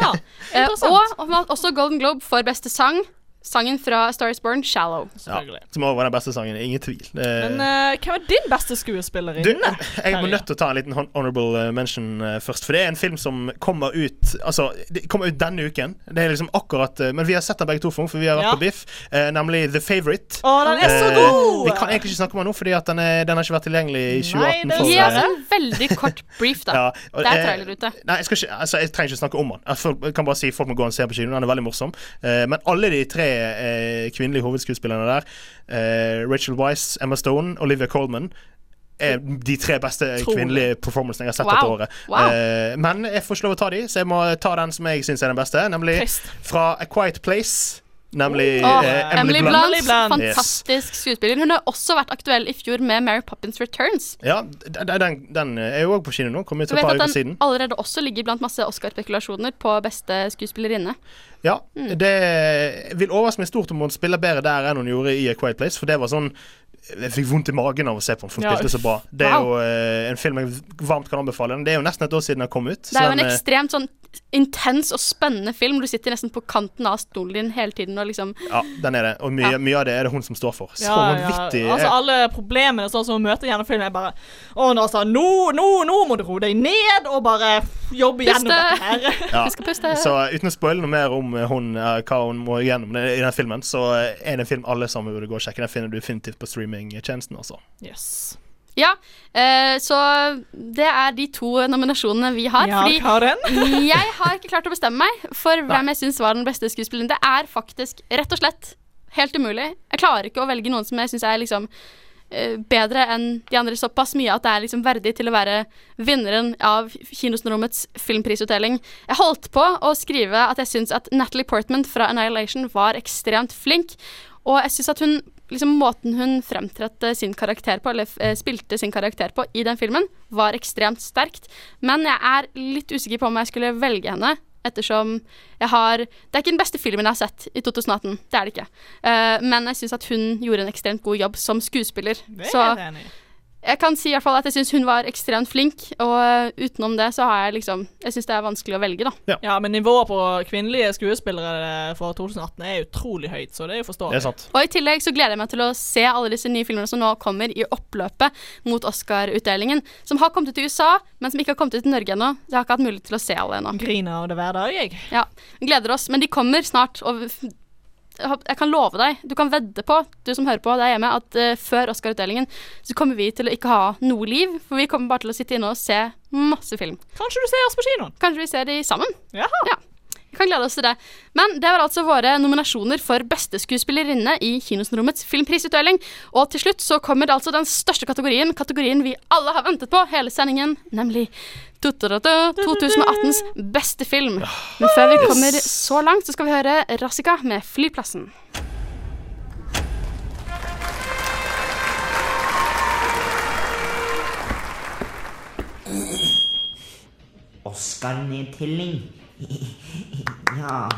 Ja, Eh, interessant. og hun vant også Golden Globe for beste sang. Sangen fra Star is Born, 'Shallow'. Ja, som òg var den beste sangen, ingen tvil. Eh, Men uh, hvem er din beste skuespillerinne? Du, jeg må nødt til å ta en liten honorable eh, mention eh, først. For det er en film som kommer ut Altså, det kommer ut denne uken. Det er liksom akkurat eh, Men vi har sett den begge to, for vi har vært Ja. på Biff. Eh, nemlig The Favourite. Å, den er så Eh, god! Vi kan egentlig ikke snakke om den nå, fordi at den, er, den har ikke vært tilgjengelig i 2018. Nei, det Gi oss eh, en veldig kort brief, da. ja, og, Det er eh, trailer ute. Nei, jeg, skal ikke, altså, jeg trenger ikke snakke om den. Jeg, kan bare si folk må gå og se på kino. Den er veldig morsom. Eh, men alle de tre eh, kvinnelige hovedskuespillerne der, eh, Rachel Wise, Emma Stone, Olivia Colman er de tre beste kvinnelige performancene jeg har sett Wow. dette året. Wow. Eh, men jeg får ikke lov å ta de, så jeg må ta den som jeg syns er den beste, nemlig Trist. fra A Quiet Place. Nemlig oh, eh, Emily Blunt. Blunt, Emily Blunt. fantastisk skuespiller. Hun har også vært aktuell i fjor med Mary Poppins Returns. Ja, den, den er jo òg på kino nå. Kom ut et par uker den siden. allerede også ligger blant masse Oscar-spekulasjoner på beste skuespillerinne. Ja, Mm. det vil overraske meg stort om hun spiller bedre der enn hun gjorde i A Quiet Place, for det var sånn Jeg fikk vondt i magen av å se på den, for den Ja, spilte så bra. Det er Wow. jo eh, en film jeg varmt kan anbefale. Det er jo nesten et år siden den kom ut. Det er jo en den, eh, ekstremt sånn intens og spennende film. Du sitter nesten på kanten av stolen din hele tiden og liksom ja, den er det. Og mye, Ja. mye av det er det hun som står for. Så vanvittig. ja. Altså eh, Alle problemene sånn som hun møter gjennom filmen, er bare Å, nå, altså, nå, nå, nå må du roe deg ned og bare jobbe gjennom dette her. ja. Puste. Så uten å spoile noe mer om eh, hun, eh, hva hun må gjennom i den filmen, så eh, er det en film alle sammen burde gå og sjekke. Den finner du definitivt på streamingtjenesten. Altså. Yes. Ja, eh, så det er de to nominasjonene vi har. Ja, fordi Karen. jeg har ikke klart å bestemme meg for hvem jeg syns var den beste skuespilleren. Det er faktisk rett og slett helt umulig. Jeg klarer ikke å velge noen som jeg syns er liksom eh, bedre enn de andre såpass mye at det er liksom verdig til å være vinneren av Kinosnommets filmprisutdeling. Jeg holdt på å skrive at jeg syns at Natalie Portman fra Annihilation var ekstremt flink, og jeg syns at hun liksom Måten hun fremtrådte sin karakter på, eller eh, spilte sin karakter på i den filmen, var ekstremt sterkt. Men jeg er litt usikker på om jeg skulle velge henne, ettersom jeg har Det er ikke den beste filmen jeg har sett i 2018. Det er det ikke. Uh, men jeg syns at hun gjorde en ekstremt god jobb som skuespiller. Det er Så jeg enig i. Jeg kan si i hvert fall at jeg syns hun var ekstremt flink, og eh, utenom det så har jeg liksom Jeg syns det er vanskelig å velge, da. Ja, men nivået på kvinnelige skuespillere for 2018 er utrolig høyt, så det er jo Det er forståelig. sant. Og i tillegg så gleder jeg meg til å se alle disse nye filmene som nå kommer i oppløpet mot Oscar-utdelingen. Som har kommet ut i USA, men som ikke har kommet ut i Norge ennå. Jeg har ikke hatt mulighet til å se alle ennå. Griner av det hver dag, jeg. Ja, gleder oss, men de kommer snart. Og jeg kan love deg, du kan vedde på, du som hører på der hjemme, at uh, før Oscar-utdelingen så kommer vi til å ikke ha noe liv. For vi kommer bare til å sitte inne og se masse film. Kanskje du ser oss på kinoen? Kanskje vi ser de sammen. Jaha. Ja. Kan glede oss til det. Men det var altså våre nominasjoner for beste skuespillerinne i Kinosenrommets filmprisutdeling. Og til slutt så kommer det altså den største kategorien, kategorien vi alle har ventet på hele sendingen, nemlig tutututu, 2018s beste film. Men før vi kommer så langt, så skal vi høre Rassika med 'Flyplassen'. Oscar-nedtelling. Ja.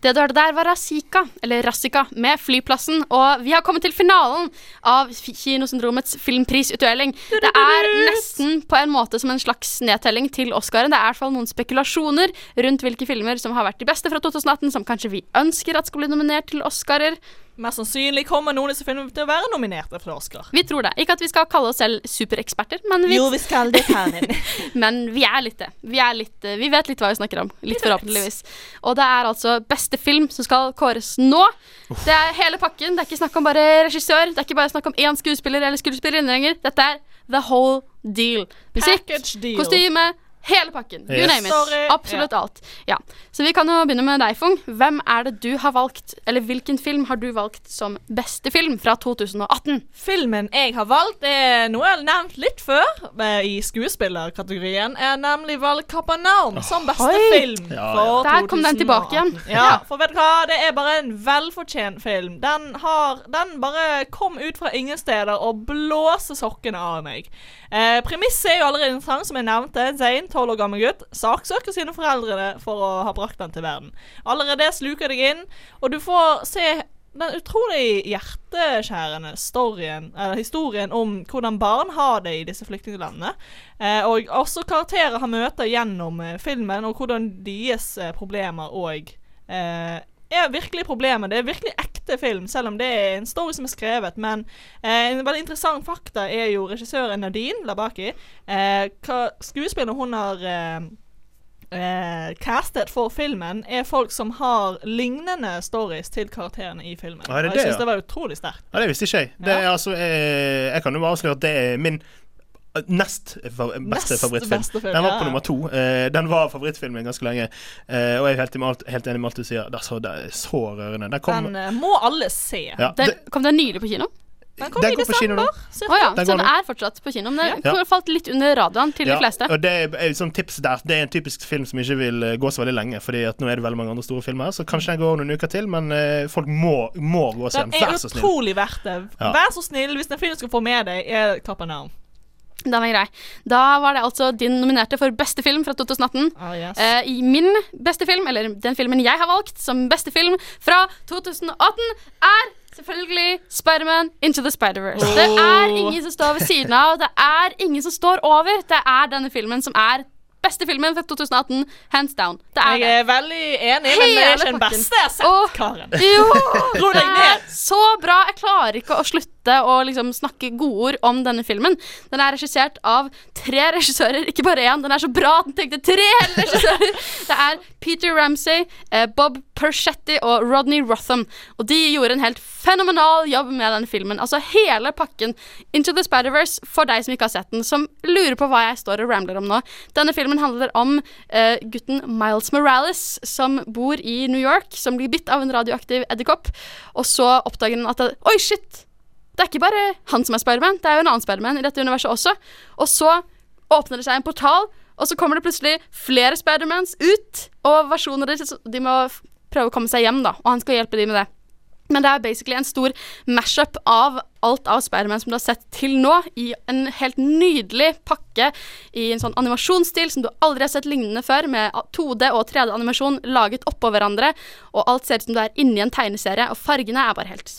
Det du hørte der, var Rasika, eller Rassika, med Flyplassen. Og vi har kommet til finalen av Kinosyndromets filmprisutdeling. Det er nesten på en måte som en slags nedtelling til Oscaren. Det er i hvert fall noen spekulasjoner rundt hvilke filmer som har vært de beste fra 2018, som kanskje vi ønsker at skal bli nominert til Oscarer. Mest sannsynlig kommer noen av disse filmene til å være nominerte for Oscar. Vi tror det. Ikke at vi skal kalle oss selv supereksperter, men vi, Jo, vi skal det, Karin. men vi er litt det. Vi, er litt, eh, vi vet litt hva vi snakker om. Litt forhåpentligvis. Og det er altså beste film som skal kåres nå. Det er hele pakken. Det er ikke snakk om bare regissør. Det er ikke bare snakk om én skuespiller eller skuespillerinne lenger. Dette er the whole deal. Musikk, Package deal. kostyme, hele pakken. You Yes. name it. Sorry. Absolutt alt. Ja. Så vi kan jo begynne med deg, Fung. Hvem er det du har valgt, eller hvilken film har du valgt som beste film fra 2018? Filmen jeg har valgt, er noe jeg har nevnt litt før eh, i skuespillerkategorien. Jeg har nemlig valgt Kapernaum som beste Oi. film Ja, for Der kom den tilbake igjen. Ja, for vet du hva, det er bare en velfortjent film. Den har Den bare kom ut fra ingen steder og blåser sokkene av meg. Eh, Premisset er jo allerede interessant, som jeg nevnte. Zain, tolv år gammel gutt, saksøker sine foreldre for å ha brakt den til verden. Allerede sluker deg inn, og du får se den utrolig hjerteskjærende storyen, historien om hvordan barn har det i disse flyktninglandene. Eh, og også karakterer han møter gjennom eh, filmen, og hvordan deres eh, problemer òg eh, er virkelig problemet. Det er virkelig ekte film, selv om det er en story som er skrevet. Men eh, en veldig interessant fakta er jo regissøren Nadine Labaki. Eh, hva skuespilleren hun har eh, eh, castet for filmen, er folk som har lignende stories til karakterene i filmen. Ah, det Og jeg det, syns ja? det var utrolig sterkt. Ja, det visste ikke jeg. Det er, altså, eh, jeg kan jo bare avsløre at det er min nest beste Nest favorittfilm. beste film, den var ja. på nummer to. Eh, den var favorittfilmen ganske lenge. Eh, og jeg er helt, alt, helt enig med alt du sier. Det er så, det er så rørende. Den kom, Den eh, må alle se. ja, Den, det, kom den nylig på kino? Den kom den i kino nå. desember. cirka. Å ja, Den så den er fortsatt på kino. Men det Ja. har falt litt under radioen til Ja, de fleste. og det er, er sånn tips der. Det er en typisk film som ikke vil gå så veldig lenge. Fordi at nå er det veldig mange andre store filmer. Så kanskje den går noen uker til, men folk må, må gå og se Den den. er Vær så snill. utrolig verdt det. Vær så snill, hvis den filmen skal få med deg, er Kapernaum. Den er grei. Da var det altså din nominerte for beste film fra 2018. Ah, yes. Eh, I min beste film, eller den filmen jeg har valgt som beste film fra 2018, er selvfølgelig Spiderman Into the Spider-Verse. Det er ingen som står ved siden av, det er ingen som står over. Det er denne filmen som er beste filmen fra 2018, hands down. Det er Jeg det. er veldig enig, men det er ikke den beste jeg har sett, Karen. Jo, det er så bra. Jeg klarer ikke å slutte å liksom snakke godord om denne filmen. Den er regissert av tre regissører, ikke bare én. Den er så bra at den tenkte tre regissører. Det er Peter Ramsey, eh, Bob Perchetti og Rodney Rotham. Og de gjorde en helt fenomenal jobb med denne filmen. Altså hele pakken. Into the Spider-Verse, for deg som ikke har sett den, som lurer på hva jeg står og rambler om nå. Denne filmen handler om uh, gutten Miles Morales, som bor i New York, som blir bitt av en radioaktiv edderkopp. Og så oppdager han at det, Oi, shit! Det er ikke bare han som er Spiderman, det er jo en annen Spiderman i dette universet også. Og så åpner det seg en portal, og så kommer det plutselig flere Spidermans ut. Og versjoner deres de må prøve å komme seg hjem, da, og han skal hjelpe dem med det. Men det er basically en stor mashup av alt av Spiderman som du har sett til nå, i en helt nydelig pakke i en sånn animasjonsstil som du aldri har sett lignende før, med 2D og 3D-animasjon laget oppå hverandre, og alt ser ut som du er inni en tegneserie, og fargene er bare helt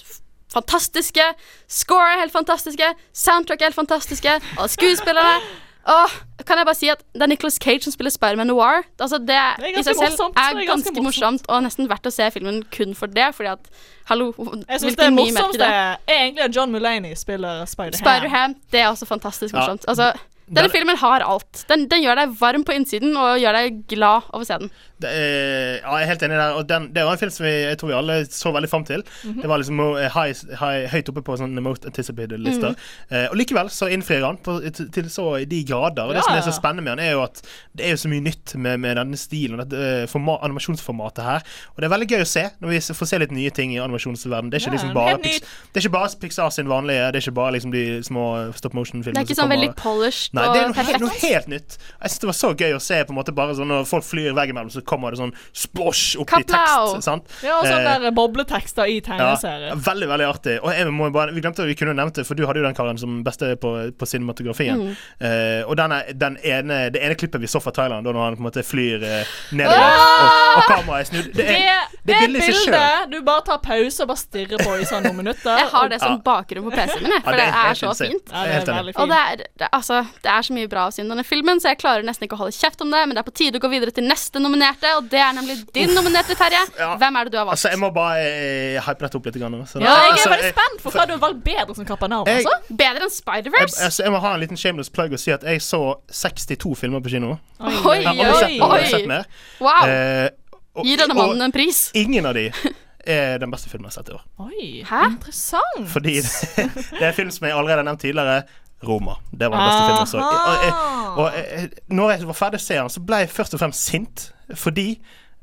fantastiske. Score er helt fantastiske. Soundtrack er helt fantastiske. Og skuespillerne. Åh, kan jeg bare si at Det er Nicholas Cage som spiller Spiderman Noir. Altså, det, Det i seg selv morsomt. er ganske ganske morsomt, og nesten verdt å se filmen kun for det. Fordi at Hallo, Jeg syns det morsomste er egentlig at John Mulaney spiller Spider-Ham. Spider-Ham, det er også fantastisk Ja. morsomt. Altså, denne der, filmen har alt. Den, den gjør deg varm på innsiden og gjør deg glad av å se den. Det ja, jeg er helt enig der. Og den, det var en film som vi, jeg tror vi alle så veldig fram til. Det var liksom high, high, høyt oppe på sånne most anticipated lister. Eh, og likevel så innfrir han på, til, så i de grader. Og det som er så spennende med han, er jo at det er jo så mye nytt med, med denne stilen og dette eh, forma, animasjonsformatet her. Og det er veldig gøy å se når vi får se litt nye ting i animasjonsverdenen. Det er ikke Ja, liksom bare Pix, Det er ikke bare Pixar sin vanlige, det er ikke bare liksom de små stop motion-filmene. Det er ikke sånn veldig polished Nei, det er noe, helt, noe helt nytt. Jeg synes det var så gøy å se på en måte bare sånn når folk flyr veggimellom, så kommer det sånn splosh opp i tekst. Sant? Ja, og sånne Eh, der bobletekster i ja, veldig, veldig artig. Og jeg må bare, vi glemte vi kunne nevnt det, for du hadde jo den karen som beste på, på cinematografien. Mm. Eh, og den, er, den ene, det ene klippet vi så fra Thailand, da når han på en måte flyr eh, nedover, og, og kameraet er snudd Det Det, er, det bildet seg selv. du bare tar pause og bare stirrer på i sånn noen minutter. Jeg har det som Ja. bakgrunn på PC-en min, for Ja, det er helt så insane. fint. Ja, er det er veldig Og det er, det, altså, det er så mye bra å si om denne filmen, så jeg klarer nesten ikke å holde kjeft om det. Men det er på tide å gå videre til neste nominerte, og det er nemlig din nominerte, Terje. Ja. Hvem er det du har valgt? Altså, jeg må bare eh, hype dette opp litt. Grann. Så- Ja, jeg altså, er veldig spent for hva du har valgt bedre som. Jeg- Altså. Bedre enn Spider-Verse? altså, jeg må ha en liten shameless plug og si at jeg så 62 filmer på kino. Oi, Jeg sett, oi, sett mer. Wow! Eh, og- Gi denne mannen en pris. Ingen av de er den beste filmen jeg har sett i år. Oi, Hæ? interessant. Fordi det, det er film som jeg allerede har nevnt tidligere. Roma. Det var den beste filmen jeg så. Og, jeg, og jeg, når jeg var ferdig å se den, så ble jeg først og fremst sint fordi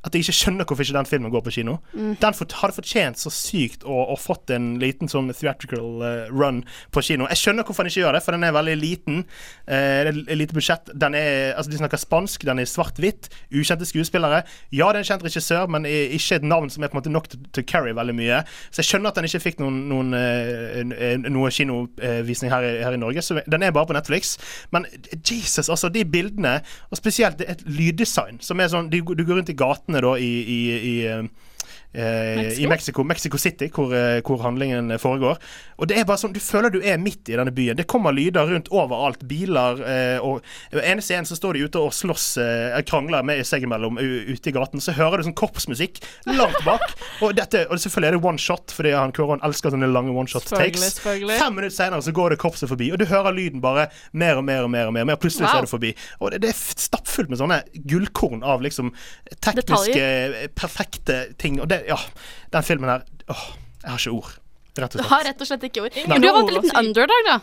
at jeg ikke skjønner hvorfor ikke den filmen går på kino. Den fort, hadde fortjent så sykt å, å fått en liten sånn theatrical uh, run på kino. Jeg skjønner hvorfor den ikke gjør det, for den er veldig liten. Er lite budsjett. Den er, altså, de snakker spansk, den er svart-hvitt. Ukjente skuespillere. Ja, det er en kjent regissør, men ikke et navn som er på en måte nok til å carry veldig mye. Så jeg skjønner at den ikke fikk noen, noen, uh, eh, noe kinovisning her, i- her i Norge. Så den er bare på Netflix. Men Jesus, altså, de bildene, og spesielt et lyddesign som er sånn Du, du går rundt i da i, i, i eh, eh, i Mexico, Mexico City, hvor, eh, hvor handlingen foregår. Og det er bare sånn, Du føler du er midt i denne byen. Det kommer lyder rundt overalt. Biler eh, og En scene så står de ute og slåss, eh, krangler med seg imellom ute i gaten. Så hører du sånn korpsmusikk langt bak. Og, dette, og selvfølgelig er det one shot, fordi han Kåron elsker sånne lange one shot takes. selvfølgelig. Fem minutter senere så går det korpset forbi, og du hører lyden bare mer og mer og mer. Og mer, og plutselig så er det forbi. Og det, det er stappfullt med sånne gullkorn av liksom tekniske, eh, perfekte ting. Og det, ja, den filmen her Åh, jeg har ikke ord. Rett og Du har rett og slett ikke ord. Men du har valgt en liten underdog, da.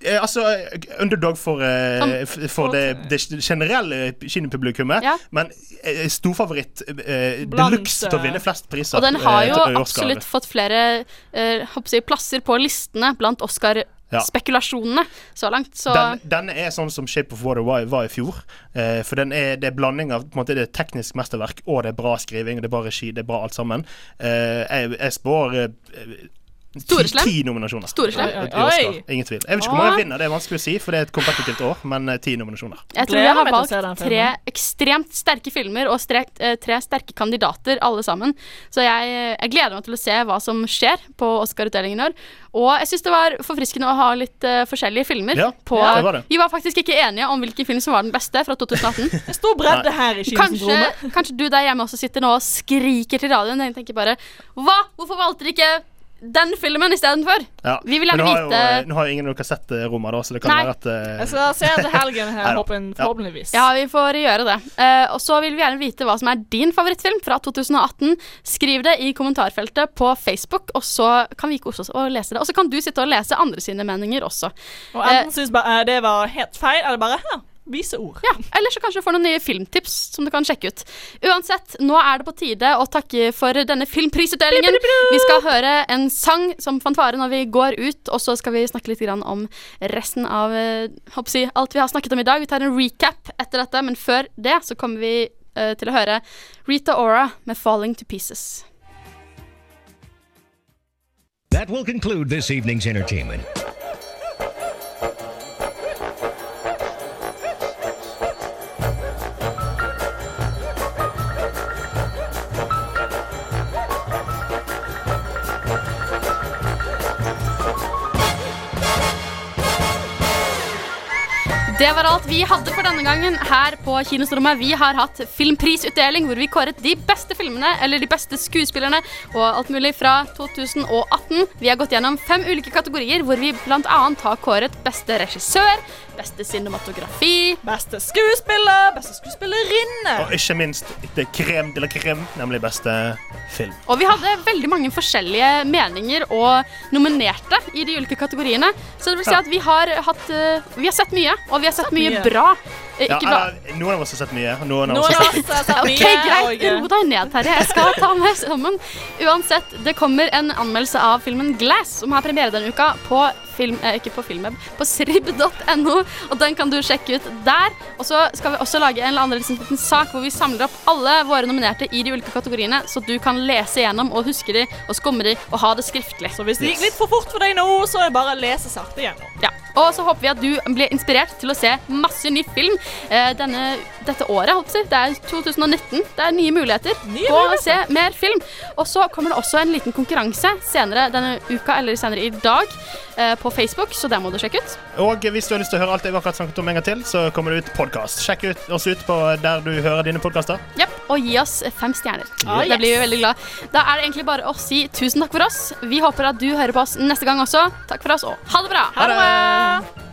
Eh, altså, eh, underdog for, eh, for det, det generelle kinopublikummet. Ja. Men eh, storfavoritt eh, de luxe til å vinne flest priser. Og den har eh, jo absolutt fått flere eh, plasser på listene blant Oscar-spekulasjonene så langt. Så Den, denne er sånn som Shape of Water var, var i fjor. Eh, for den er, det er blanding av på en måte, det er teknisk mesterverk og det er bra skriving. Det er bra regi, det er bra alt sammen. Eh, jeg, jeg spår eh, Storeslem? ti nominasjoner. Storeslem? i- oi, Oi. Oscar. Ingen tvil. Jeg vet ikke hvor mange vinner, det er vanskelig å si, for det er et kompetitivt år, men eh, ti nominasjoner. jeg tror vi jeg har valgt tre ekstremt sterke filmer og stre eh, tre sterke kandidater, alle sammen. Så jeg, jeg gleder meg til å se hva som skjer på Oscar-utdelingen i år. Og jeg syns det var forfriskende å ha litt uh, forskjellige filmer. Ja, på, ja, det var det. Vi var faktisk ikke enige om hvilken film som var den beste fra 2018. Det er stor bredde her i Kanskje, kanskje du der hjemme også sitter nå og skriker til radioen. Jeg tenker bare Hva? Hvorfor valgte dere ikke den filmen istedenfor? Ja. Vi vil gjerne har, jo, eh, nå har jo ingen av dere sett eh, Roma, da, så det kan Nei. være at uh... Jeg skal se det helgen her, Ja. forhåpentligvis. Ja, vi får gjøre det. Uh, og så vil vi gjerne vite hva som er din favorittfilm fra 2018. Skriv det i kommentarfeltet på Facebook, og så kan vi kose oss og lese det. Og så kan du sitte og lese andre sine meninger også. Og enten syns bare det var helt feil, eller bare ja, vise ord. Ja, Eller så kanskje du får noen nye filmtips som du kan sjekke ut. Uansett, nå er det på tide å takke for denne filmprisutdelingen. Vi skal høre en sang som fanfare når vi går ut, og så skal vi snakke litt grann om resten av eh, håper jeg, alt vi har snakket om i dag. Vi tar en recap etter dette, men før det så kommer vi uh, til å høre Rita Ora med 'Falling to Pieces'. That will conclude this evening's entertainment. Det var alt vi hadde for denne gangen her på Kinostrommet. Vi har hatt filmprisutdeling hvor vi kåret de beste filmene eller de beste skuespillerne og alt mulig fra 2018. Vi har gått gjennom fem ulike kategorier hvor vi bl.a. har kåret beste regissør, beste cinematografi Beste skuespiller, beste skuespillerinne. Og ikke minst etter krem de la krem, nemlig beste film. Og vi hadde veldig mange forskjellige meninger og nominerte i de ulike kategoriene. Så det vil si at vi har hatt eh, Vi har sett mye, og vi har sett mye mye. bra. Ja, Ikke eller, noen av oss har sett mye. Noen av oss har sett har sett Ok, mye. greit. Ro deg ned, Terje. Jeg skal ta meg sammen. Uansett, det kommer en anmeldelse av filmen Glass, som har premiere denne uka på film, eh, ikke på Filmweb, på srib.no, og den kan du sjekke ut der. Og så skal vi også lage en eller annen liten sak hvor vi samler opp alle våre nominerte i de ulike kategoriene, så du kan lese gjennom og huske de og skumme de og ha det skriftlig. Så hvis det gikk litt for fort for deg nå, så er det bare å lese sakte gjennom. Ja. Og så håper vi at du blir inspirert til å se masse ny film denne, dette året. Holdt jeg på å si. Det er 2019. Det er nye muligheter Nye på å se mer film. Og så kommer det også en liten konkurranse senere denne uka eller senere i dag eh, på Facebook, så det må du sjekke ut. Og hvis du har lyst til å høre alt jeg akkurat snakket om en gang til, så kommer det ut podkast. Sjekk ut, oss ut på der du hører dine podkaster. Yep, og gi oss fem stjerner. Ah, Det blir vi veldig glad. Da er det egentlig bare å si tusen takk for oss. Vi håper at du hører på oss neste gang også. Takk for oss, og ha det bra! Ha det!